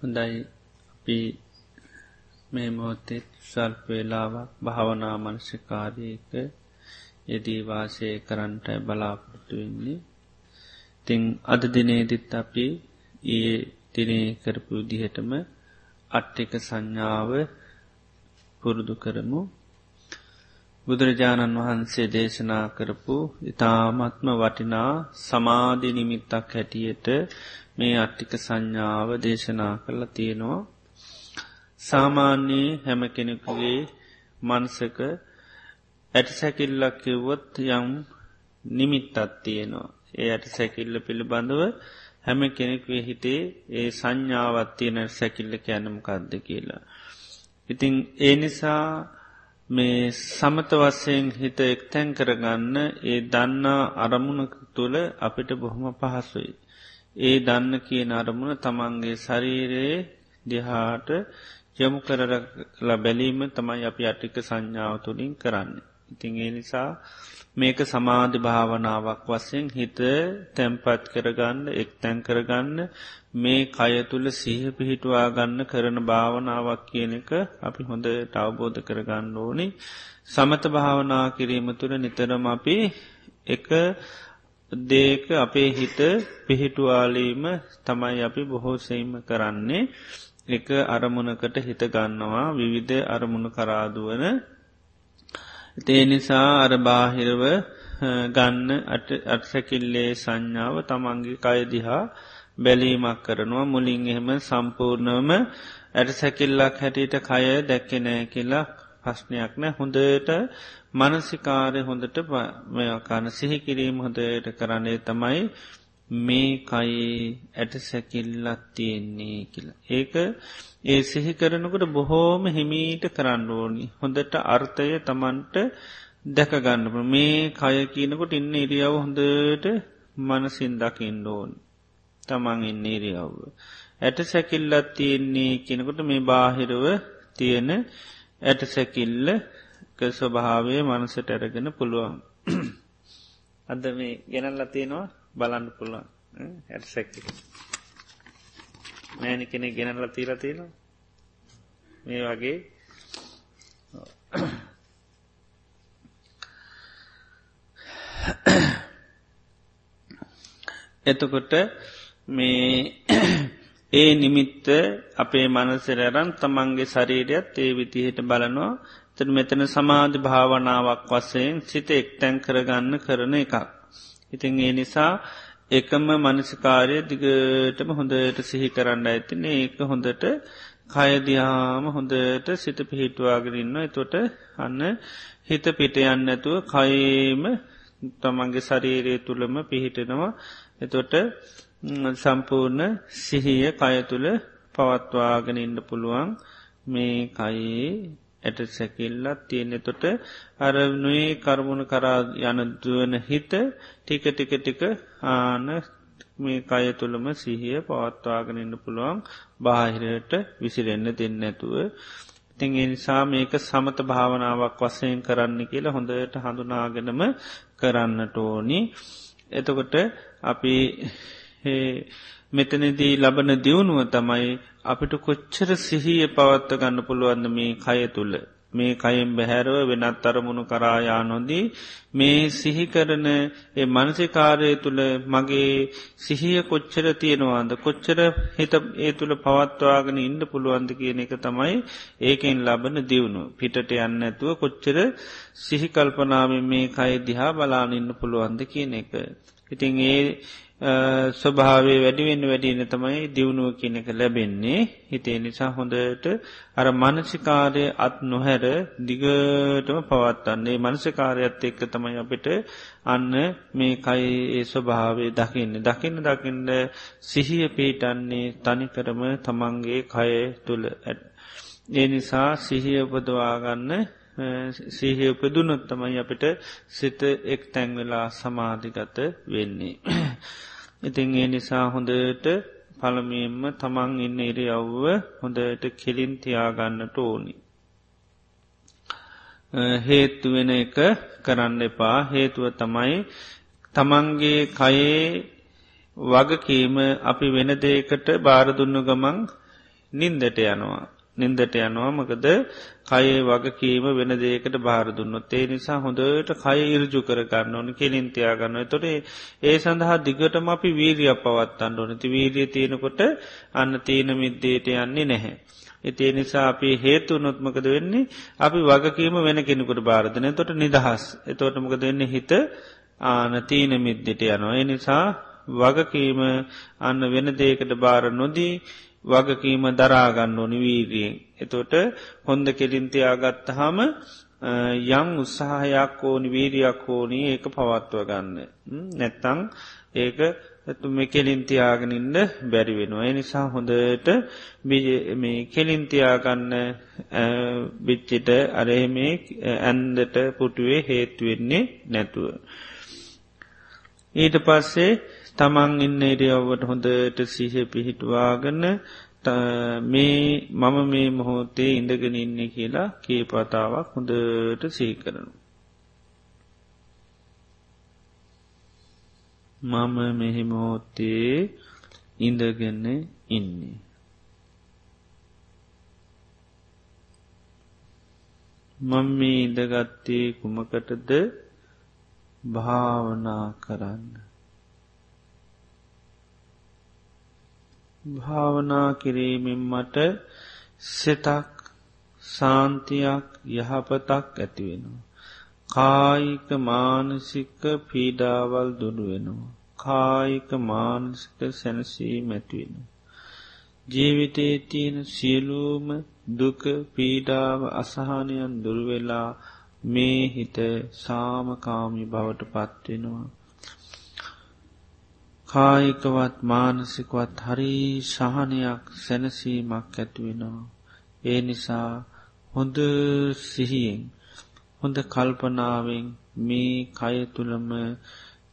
හොඳයි. අපි මේ මොහොතෙත් සල්ප වෙලාවක් භාවනා මනසිකාරයක යෙදී වාසය කරන්ටයි බලාපොරොත්තු වෙන්නේ. තිං අද දිනේදිත් අපි ඒ දිනේ කරපු දිහටම අට්ටික සංඥාව පුරුදු කරමු. බුදුරජාණන් වහන්සේ දේශනා කරපු ඉතාමත්ම වටිනා සමාධි නිමිත්තක් හැටියට මේ අට්ටික සංඥාව දේශනා කරලා තියෙනවා සාමාන්‍යයේ හැම කෙනෙකුගේ මන්සක ඇට සැකිල්ලක් කිව්වොත් යම් නිමිත්තත් තියෙනවා ඒ ඇට සැකිල්ල පිළිබඳව හැම කෙනෙක්වේ හිතේ ඒ සංඥාවත් තියෙන සැකිල්ල කැනමකක්ද කියලා. ඉතිං ඒ නිසා මේ සමත වස්සයෙන් හිත එක්තැන් කරගන්න ඒ දන්නා අරමුණක තුළ අපිට බොහොම පහසුයි. ඒ දන්න කියන අරමුණ තමන්ගේ ශරීරයේ දිහාට යොමු කරලා බැලීම තමයි අපි අටික සංඥාව තුළින් කරන්න. ඉතින් ඒ නිසා මේක සමාධි භාවනාවක් වස්සයෙන් හිත තැම්පත් කරගන්න එක් තැන් කරගන්න මේ කය තුළ සීහ පිහිටවා ගන්න කරන භාවනාවක් කියන එක අපි හොඳ අවබෝධ කරගන්න ඕනි. සමත භාවනා කිරීම තුළ නිතරම අපි එක දේක අපේ හිත පිහිටුවාලීම තමයි අපි බොහෝසෙයිම කරන්නේ. එක අරමුණකට හිත ගන්නවා විවිධ අරමුණු කරාදුවන ඒ නිසා අර බාහිරව ගන්න අත්සැකිල්ලේ සංඥාව තමන්ගේ කයදිහා බැලීමක් කරනවා. මුලින් එහෙම සම්පූර්ණවම ඇට සැකිල්ලක් හැටියට කය දැක්කෙනෑ කියලා ප්‍රශ්නයක් නෑ. හොඳට මනසිකාරය හොඳට මෙයකාන සිහිකිරීම හොඳට කරන්නේ තමයි මේ කයි ඇට සැකිල්ලත් තියෙන්නේ කියලා. ඒක ඒ සිහි කරනකට බොහෝම හිමීට කරන්න ඕනි. හොඳට අර්ථය තමන්ට දැකගන්නප මේ කය කියනකොට ඉන්න ඉරියාව හොඳට මනසින් දකින්න ඕන්. තමන් ඉන්න ඉරියව්ව. ඇට සැකිල්ලත් තියෙන්නේ කියනකොට මේ බාහිරව තියෙන ඇට සැකිල්ල ස්වභාවය මනසට ඇරගෙන පුළුවන්. අද මේ ගෙනල්ල තියෙනවා බලන්න පුළුවන් ඇට සැකිල්. නෑනි කෙනෙ ගෙනල්ල තීර තියෙනවා මේ වගේ එතකොට මේ ඒ නිමිත්ත අපේ මනසරරන් තමන්ගේ ශරීරයත් ඒ විතිහට බලනවා තර මෙතන සමාධ භාවනාවක් වසයෙන් සිත එක්තැන් කරගන්න කරන එකක්. ඉතින් ඒ නිසා එකම මනසිකාරය දිගටම හොඳට සිහි කරන්න ඇතින. ඒක හොඳට කයදිහාම හොඳට සිත පිහිටවාගෙනන්න එතොට අන්න හිත පිට යන්න ඇතුව කයේම තමන්ගේ ශරීරය තුළම පිහිටෙනවා. එතොට සම්පූර්ණ සිහිය කය තුළ පවත්වාගෙන ඉන්න පුළුවන්. මේ කයේ ඇට සැකිල්ලත් තියෙන තොට අර නුවේ කර්මුණ කරා යනදුවන හිත ටික ටික ටික ආන මේ කය තුළම සිහිය පවත්වාගෙන ඉන්න පුළුවන්. බාහිරයට විසිරෙන්න්න දෙන්න ඇතුව ඉතින් එනිසා මේක සමත භාවනාවක් වසයෙන් කරන්න කියලා හොඳට හඳුනාගෙනම කරන්නට ඕනි. එතකොට අපි මෙතනදී ලබන දියුණුව තමයි අපිට කොච්චර සිහිය පවත්ත ගන්න පුළුවන්න මේ කය තුළ. මේ කයිම් බැහැරව වෙනත් අරමුණු කරායා නොදී මේ සිහිකරන මනසිකාරය තුළ මගේ සිහිය කොච්චර තියෙනවාද? කොච්චර හිත ඒ තුළ පවත්වාගෙන ඉන්න පුළුවන්ද කියන එක තමයි ඒකෙන් ලබන දියුණු පිටට යන්න ඇතුව කොච්චර සිහිකල්පනාවෙන් මේ කයි දිහා බලාන ඉන්න පුළුවන්ද කියන එක. ඉතින් ඒ ස්වභාවේ වැඩිවෙන්න වැඩින තමයි දියුණුව කියන එක ලැබෙන්නේ. හිතේ නිසා හොඳට අර මනසිකාරය අත් නොහැර දිගටම පවත්තන්නේ මනසිකාරයත් එක්ක තමයි අපිට අන්න මේ කයි ඒ ස්වභාවේ දකින්න. දකින්න දකින්න සිහිය පීටන්නේ තනිකරම තමන්ගේ කය තුළ. ඇත්. ඒ නිසා සිහිය උපදවාගන්න සීහය උපදුනොත් තමයි අපිට සිත එක් තැන්වෙලා සමාධිගත වෙන්නේ. ඉතින් ඒ නිසා හොඳට පළමියෙන්ම තමන් ඉන්න ඉරි අව්ව හොඳට කෙලින් තියාගන්නට ඕනි. හේත්තු වෙන එක කරන්න එපා හේතුව තමයි තමන්ගේ කයේ වගකීම අපි වෙන දේකට බාරදුන්න ගමන් නින්දට යනවා. නින්දට යනවා. මකද කයේ වගකීම වෙන දේකට භාරදුන්නොත් ඒ නිසා හොඳට කය ඉරජු කරගන්න ඕන කෙලින්තියාගන්න තොට ඒ සඳහා දිගටම අපි වීරිය පවත්තන්න ඕනති වීරිය තියෙනකොට අන්න තීන මිද්දේට යන්නේ නැහැ. එතිේ නිසා අපි හේතු නොත්මකද වෙන්නේ? අපි වගකීම වෙන කෙනෙකුට භාරධනය තොට නිදහස්. එතෝටමක දෙන්න හිත ආනතීන මිද්දිට යනවා. එනිසා වගකීම අන්න වෙන දේකට භාර නොදී වගකීම දරාගන්න ඕනි වීරියෙන්. එතොට හොඳ කෙලින්තියාගත්ත හම යං උත්සාහයක් ඕනි වීරියක් ඕනී ඒක පවත්ව ගන්න. නැත්තං ඒක ඇතු මේ කෙලින්තියාගෙනඉන්න බැරි වෙනවා. එනිසා හොඳට මේ කෙලින්තියාගන්න බිච්චිට අරහෙමේ ඇන්දට පුටුවේ හේතුවෙන්නේ නැතුව. ඊට පස්සේ තමන් ඉන්න ඉරියව්වට හොඳට සිහ පිහිටවාගන්න මේ මම මේ මොහොතේ ඉඳගෙන ඉන්න කියලා කේපතාවක් හොඳට සීකරනු. මම මෙහිමෝතේ ඉඳගන්න ඉන්නේ. මං මේ ඉඳගත්තේ කුමකටද භාවනා කරන්න. භාවනා කිරීමෙන් මට සෙතක් සාන්තියක් යහපතක් ඇතිවෙනවා. කායික මානසික පීඩාවල් දුරුවෙනවා. කායික මානසික සැනසී මැතිවෙන. ජීවිතේ තියෙන සියලූම දුක පීඩාව අසහනයන් දුර්වෙලා මේ හිත සාමකාමි බවට පත්වෙනවා. කායිකවත් මානසිකවත් හරි ශහනයක් සැනසීමක් ඇතිවෙනවා. ඒ නිසා හොඳ සිහියෙන් හොඳ කල්පනාවෙන් මේ කය තුළම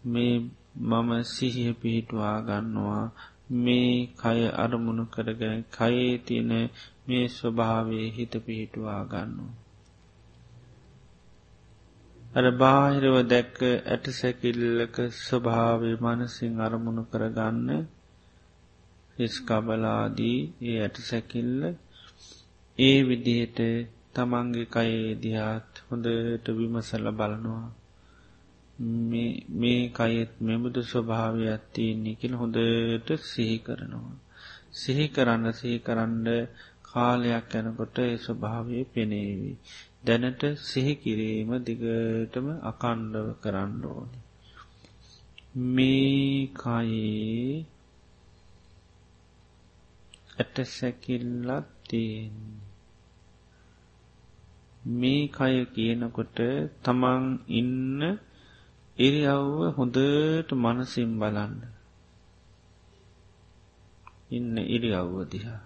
මේ මම සිහිය පිහිටවා ගන්නවා මේ කය අරමුණු කරගෙන කයේ තියෙන මේ ස්වභාවේ හිත පිහිටවා ගන්නවා. අර බාහිරව දැක්ක ඇට සැකිල්ලක ස්වභාවය මනසිං අරමුණු කරගන්න හිස්කබලාදී ඒ ඇට සැකිල්ල ඒ විදිහට තමන්ගේ කයේ දිහාත් හොඳට විමසල බලනවා මේ කයෙත් මෙමුදු ස්වභාවයක් තියන්නේ කියල හොඳට සිහි කරනවා. සිහි කරන්න සිහි කරන්න කාලයක් යැනකොට ඒ ස්වභාවය පෙනේවී. දැනට සිහිකිරීම දිගටම අකණ්ඩව කරන්න ඕනි. මේ කයේ ඇට සැකිල්ලක් තියෙන්. මේ කය කියනකොට තමන් ඉන්න ඉරියව්ව හොඳට මනසිම් බලන්න. ඉන්න ඉරියව්ව දිහා.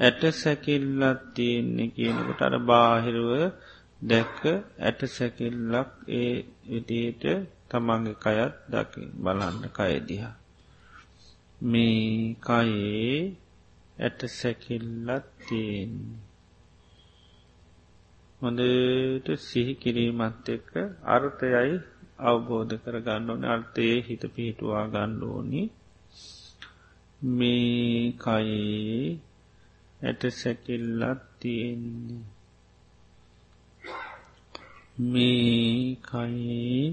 ඇට සැකිල්ලත් තියෙන්නේ කියනකට අර බාහිරුව දැක්ක ඇට සැකිල්ලක් ඒ විදියට තමන්ගේ කයත් දක බලන්න කයදිහා. මේ කයේ ඇට සැකිල්ලත් තියෙන්නේ. හොඳට සිහි කිරීමත් එක්ක අර්ථයයි අවබෝධ කර ගන්න ඕන අර්ථයේ හිත පිහිටුවා ගන්න ඕනි මේ කයේ ඇට සැකිල්ලත් තියෙන්නේ. මේ කයේ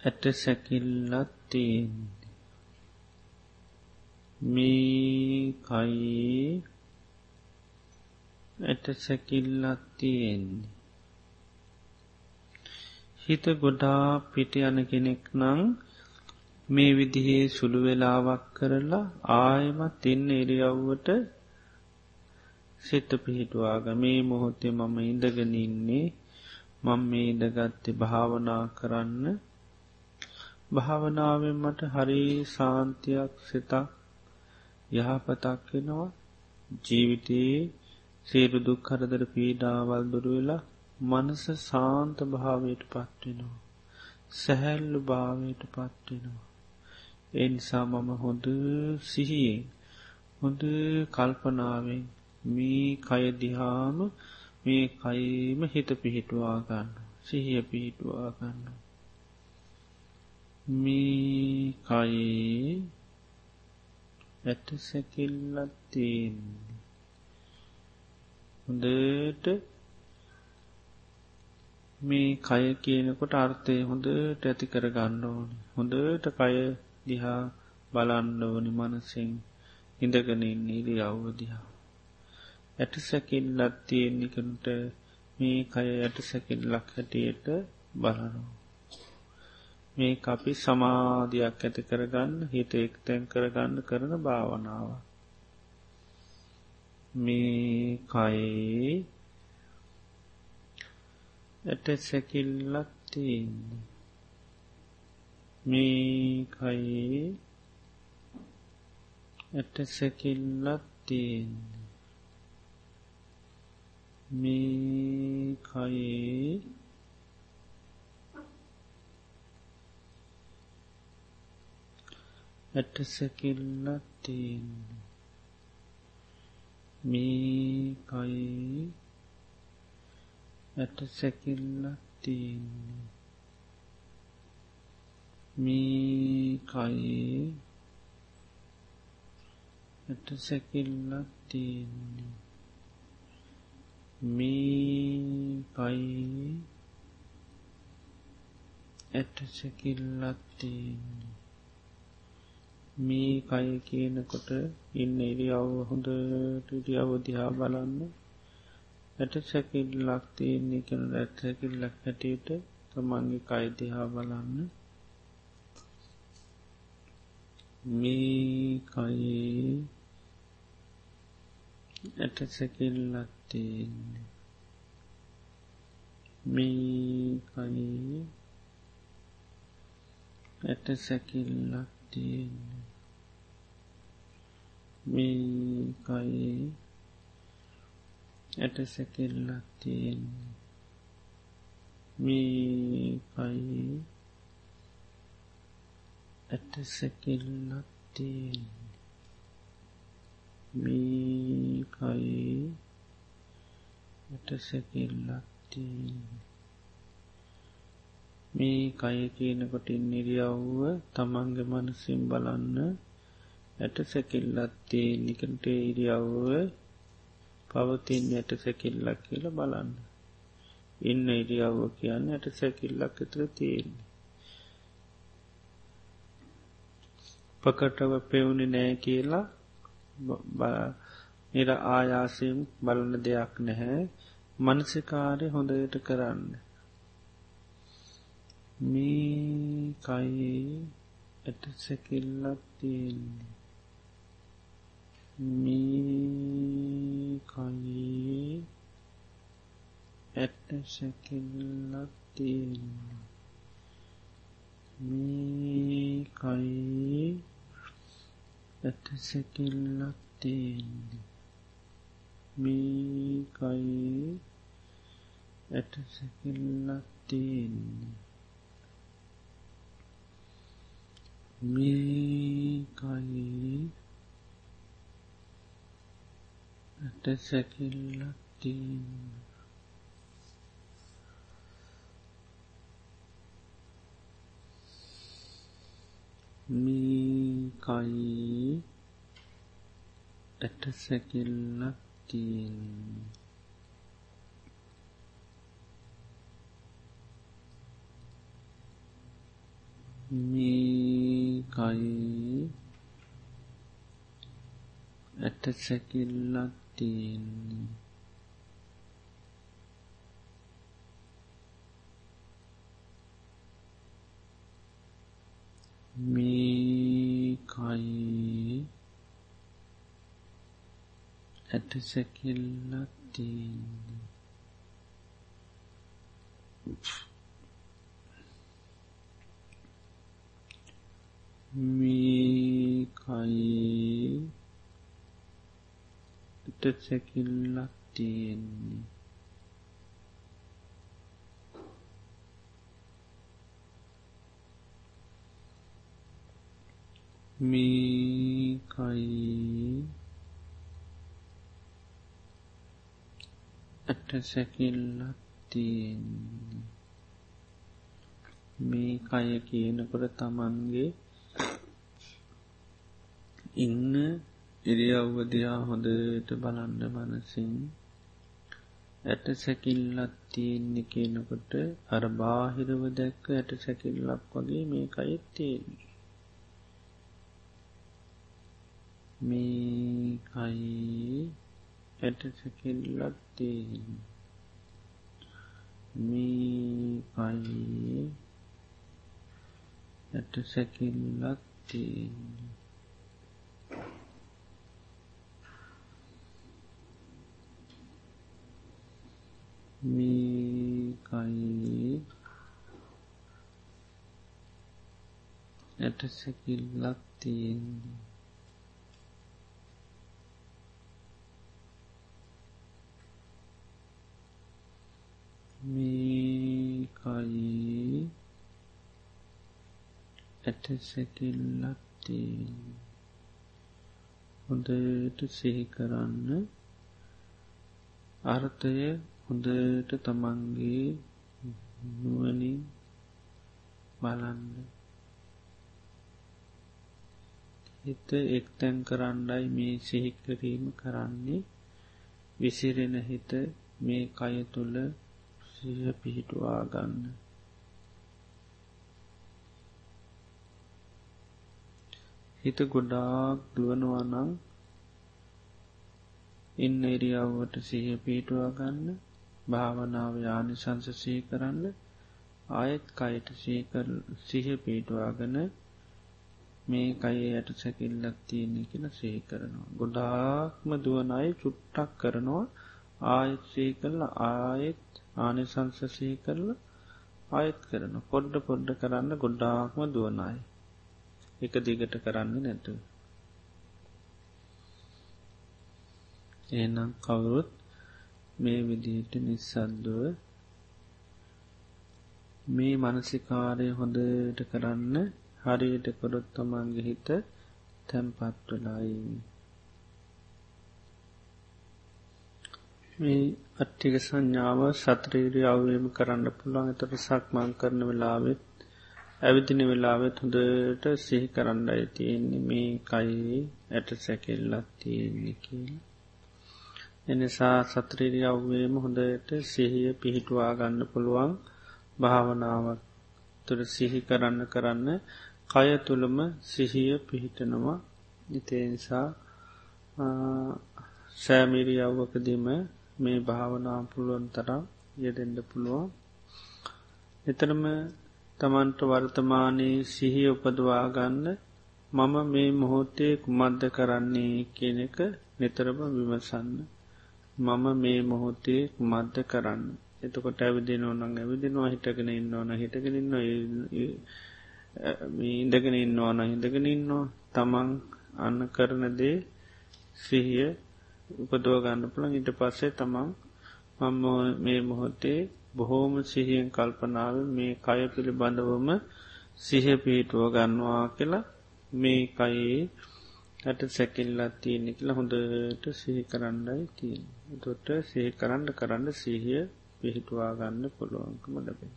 ඇට සැකිල්ලත් තියෙන්නේ. මේ කයේ ඇට සැකිල්ලත් තියෙන්නේ. හිත ගොඩා පිට යන කෙනෙක් නං මේ විදිහේ සුළු වෙලාවක් කරලා ආයමත් ඉන්න එරියව්වට සිත පිහිටවාග මේ මොහොතේ මම ඉඳගෙන ඉන්නේ මං මේ ඉඩගත්තේ භාවනා කරන්න. භාවනාවෙන් මට හරි සාන්තියක් සිතක් යහපතක් වෙනවා ජීවිතයේ සේරු දුක් කරදර පීඩාවල් දුරුවෙලා මනස සාන්ත භාවයට පත්වෙනවා සැහැල්ලු භාවයට පත්වෙනවා එනිසා මම හොඳ සිහියෙන් හොඳ කල්පනාවෙන් මේ කයදිහාම මේ කයිම හිත පිහිටවා ගන්න සිහිය පිහිටවා ගන්න. මේ කයේ ඇට සැකිල්ලත් තියෙන්නේ. හොඳට මේ කය කියනකොට අර්ථය හොඳට ඇති කර ගන්න ඕනි. හොඳට කය දිහා බලන්න ඕනි මනසිං ඉඳගනින් ඉරි අව්වදිහා ඇට සැකිල්ලත් තියෙන්නිකට මේ කය ඇට සැකිල්ලක් හැටියට බලනවා. මේ අපි සමාධයක් ඇති කරගන්න හිත එක් තැන් කරගන්න කරන භාවනාව මේ කයේ ඇට සැකිල්ලක් තියන්නේ. මේ කයේ ඇට සැකිල්ලක් තියන්නේ. මේ කයේ ඇට සැකිල්ලක් තියන්නේ. මේ කයේ ඇට සැකිල්ලක් තියන්නේ. මේ කයේ ඇට සැකිල්ලක් තියන්නේ. මේ කයේ ඇට සැකිල්ලක් තියන්නේ. මේ කය කියනකොට ඉන්න ඉරියව් හොඳට ඉරියව දිහා බලන්න. ඇට සැකිල් ලක්තියන්නේ කන ඇත් සැකිල්ලක් හැටියට තමන්ගේ කයිදිහා බලන්න. මේ කයේ ඇට සැකිල්ලක් තියෙන්නේ. මේ කයේ ඇට සැකිල්ලක් තියෙන්නේ. මේ කයේ ඇට සැකිල්ලක් තියෙන්නේ. මේ කයේ ඇට සැකිල්ලක් තියෙන්නේ. මේ කයේ ඇට සැකිල්ලක් තියෙන්නේ. මේ කය කියනකොටින් නිරියව්ව තමන්ගේ මනසිම් බලන්න ඇට සැකිල්ලත්තේ නිකට ඉරියව්ව පවතින් ඇට සැකිල්ලක් කියල බලන්න. ඉන්න ඉරියව්ව කියන්න ඇට සැකිල්ලක් එතර තියෙන්නේ. පකටව පෙවුණි නෑ කියලා නිර ආයාසයෙන් බලන දෙයක් නැහැ. මනසිකාරය හොඳයට කරන්න. මේ කයේ ඇට සැකිල්ලක් තියෙන්නේ. මේ කයේ ඇට සැකිල්ලක් තියෙන්නේ. මේ කයේ ඇට සැකිල්ලක් තියෙන්නේ. මේ කයේ ඇට සැකිල්ලක් තියෙන්නේ. මේකයේ ඇට සැකිල්ලක් තියන්න. මේකයේ ඇට සැකිල්ලක් තියන්නේ මේ කයි ඇට සැකිල්ලක් තියෙන්නේ. මේ කයි ඇට සැකිල්ලක් තියෙන්නේ. මේ කයේ ට සැකිල්ලක් තියෙන්නේ. මේ කයි ඇට සැකිල්ලක් තියෙන්නේ. මේ කය කියනකොට තමන්ගේ ඉන්න ඉරියව්වදයා හොඳට බලන්න මනසින් ඇට සැකිල්ලත් තියෙන්නේ කියනකොට අර බාහිරව දැක්ක ඇට සැකිල්ලක් වගේ මේ අයිත් තියෙන්නේ. මේකයි ඇට සැකිල්ලක් තියෙන මේකයි ඇට සැකිල්ලක් තියෙන්නේ මේකයි ඇට සැකිල්ලක් තියෙන්නේ ඇට සැකිල්ලක් තියෙන්නේ හොඳට සිහි කරන්න. අර්ථය හොඳට තමන්ගේ නුවනින් බලන්න. හිත එක්තැන් කරන්නයි මේ සිහිකිරීම කරන්නේ. විසිරෙන හිත මේ කය තුළ සිහ පිහිටුවා ගන්න. හිත ගොඩාක් දුවනවනං ඉන්න එරියව්වට සිහ පිටුවා ගන්න භාවනාව යානිසංසසී කරන්න ආයෙත් කයට සිහ පිටවාගන මේ කයේ යට සැකිල්ලක් තියන්නේ කියල සේ කරනවා. ගොඩාක්ම දුවන අයි චුට්ටක් කරනවා ආයත් සේ කරල ආයෙත් ආනිසංසසී කරල ආයත් කරන පොඩ්ඩ පොඩ්ඩ කරන්න ගොඩ්ඩාක්ම දුවනයි. එක දිගට කරන්නේ නැතු. එනම් කවුරුත් මේ විදිහට නිස්සද්දුව මේ මනසිකාරය හොඳට කරන්න හරියට කොරොත් තමන්ගේ හිත තැම්පත් වෙලායි මේ අට්ටික සංඥාව සත්‍රීරී අවවේම කරන්න පුළුවන් එතට සක්මං කරන වෙලාවෙත් ඇවිදින වෙලාවෙත් හොඳට සිහි කරන්නයි තියෙන්නේ මේ කයි ඇට සැකෙල්ලත් තියෙන්නේ කියලා. එනිසා සත්‍රීරියව්වේම හොඳට සිහිය පිහිටුවා ගන්න පුළුවන් භාවනාවක් තුළ සිහි කරන්න කරන්න කය තුළම සිහිය පිහිටනවා. ඉතේනිසා සෑමිරියව්වකදීම මේ භාවනා පුළුවන් තරම් යෙදෙන්ඩ පුළුවන්. එතරම තමන්ට වර්තමානයේ සිහි උපදවා ගන්න මම මේ මොහොතේ කුමද්ද කරන්නේ කියන එක නිතරම විමසන්න. මම මේ මොහොතේ මද්ද කරන්න. එතකොට ඇවිදින ඕනං ඇවිදිනවා හිටගෙන ඉන්න ඕන හිටගෙන ඉන්න ඉඳගෙන ඉන්න ඕන හිඳගෙන ඉන්නවා. තමන් අන්න කරනදේ සිහිය උපදෝ ගන්න පුළන් ඉට පස්සේ තමන් මම මේ මොහොතේ බොහෝම සිහියෙන් කල්පනාව මේ කය පිළිබඳවම සිහ පිහිටුව ගන්නවා කියලා මේ කයේ ඇට සැකිල්ලත් තියෙනෙ කියලා හොඳට සිහි කරන්නයි තියෙන් තොට සිහි කරන්න කරන්න සිහිය පිහිටවා ගන්න පුළුවන්කම ලැබෙන